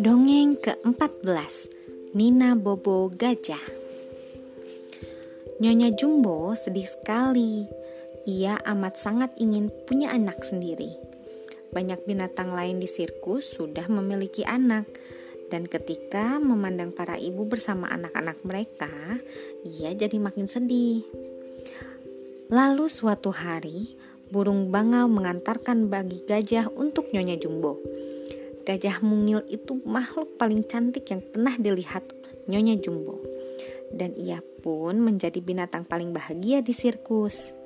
Dongeng ke-14 Nina Bobo Gajah Nyonya Jumbo sedih sekali. Ia amat sangat ingin punya anak sendiri. Banyak binatang lain di sirkus sudah memiliki anak, dan ketika memandang para ibu bersama anak-anak mereka, ia jadi makin sedih. Lalu suatu hari, burung bangau mengantarkan bagi gajah untuk Nyonya Jumbo. Gajah mungil itu makhluk paling cantik yang pernah dilihat Nyonya Jumbo. Dan ia pun menjadi binatang paling bahagia di sirkus.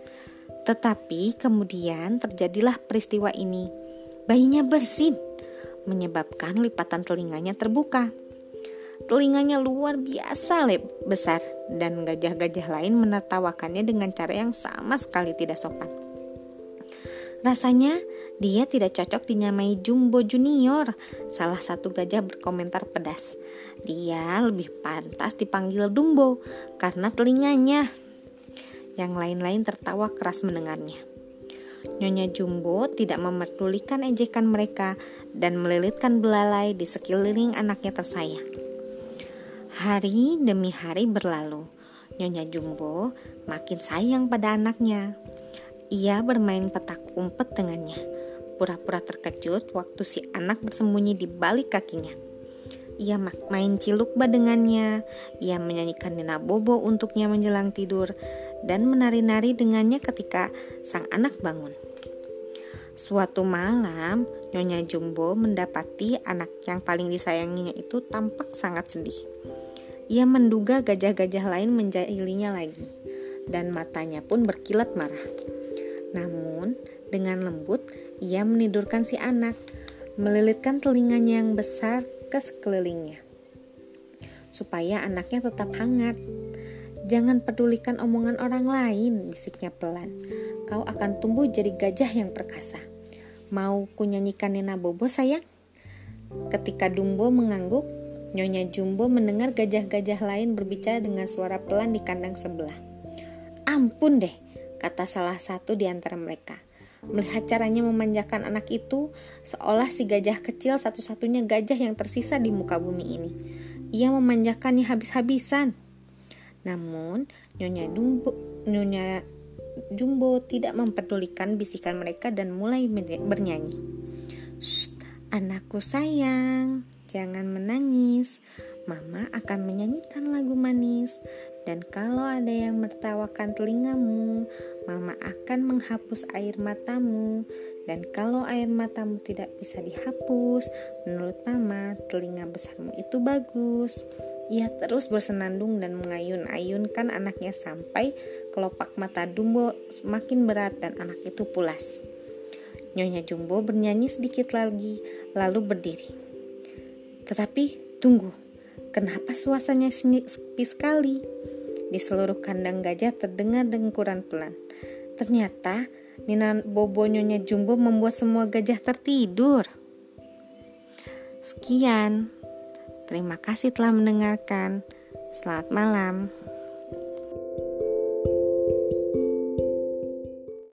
Tetapi kemudian terjadilah peristiwa ini. Bayinya bersin, menyebabkan lipatan telinganya terbuka. Telinganya luar biasa lep besar dan gajah-gajah lain menertawakannya dengan cara yang sama sekali tidak sopan. Rasanya dia tidak cocok dinyamai Jumbo Junior. Salah satu gajah berkomentar pedas. Dia lebih pantas dipanggil Dumbo karena telinganya. Yang lain-lain tertawa keras mendengarnya. Nyonya Jumbo tidak memerdulikan ejekan mereka dan melilitkan belalai di sekeliling anaknya tersayang. Hari demi hari berlalu. Nyonya Jumbo makin sayang pada anaknya. Ia bermain petak umpet dengannya, pura-pura terkejut waktu si anak bersembunyi di balik kakinya. Ia main cilukba dengannya, ia menyanyikan Nina Bobo untuknya menjelang tidur, dan menari-nari dengannya ketika sang anak bangun. Suatu malam, Nyonya Jumbo mendapati anak yang paling disayanginya itu tampak sangat sedih. Ia menduga gajah-gajah lain menjahilinya lagi, dan matanya pun berkilat marah. Namun, dengan lembut, ia menidurkan si anak, melilitkan telinganya yang besar ke sekelilingnya, supaya anaknya tetap hangat. Jangan pedulikan omongan orang lain, bisiknya pelan. Kau akan tumbuh jadi gajah yang perkasa. Mau kunyanyikan Nina Bobo sayang? Ketika Dumbo mengangguk, Nyonya Jumbo mendengar gajah-gajah lain berbicara dengan suara pelan di kandang sebelah. Ampun deh, kata salah satu di antara mereka. Melihat caranya memanjakan anak itu, seolah si gajah kecil satu-satunya gajah yang tersisa di muka bumi ini. Ia memanjakannya habis-habisan. Namun, Nyonya Jumbo, Nyonya Jumbo tidak mempedulikan bisikan mereka dan mulai bernyanyi. anakku sayang, Jangan menangis, Mama akan menyanyikan lagu manis. Dan kalau ada yang mertawakan telingamu, Mama akan menghapus air matamu. Dan kalau air matamu tidak bisa dihapus, menurut Mama, telinga besarmu itu bagus. Ia terus bersenandung dan mengayun-ayunkan anaknya sampai kelopak mata Dumbo semakin berat dan anak itu pulas. Nyonya Jumbo bernyanyi sedikit lagi, lalu berdiri. Tetapi tunggu, kenapa suasananya sepi sekali? Di seluruh kandang gajah terdengar dengkuran pelan. Ternyata Nina Bobo Nyonya Jumbo membuat semua gajah tertidur. Sekian. Terima kasih telah mendengarkan. Selamat malam.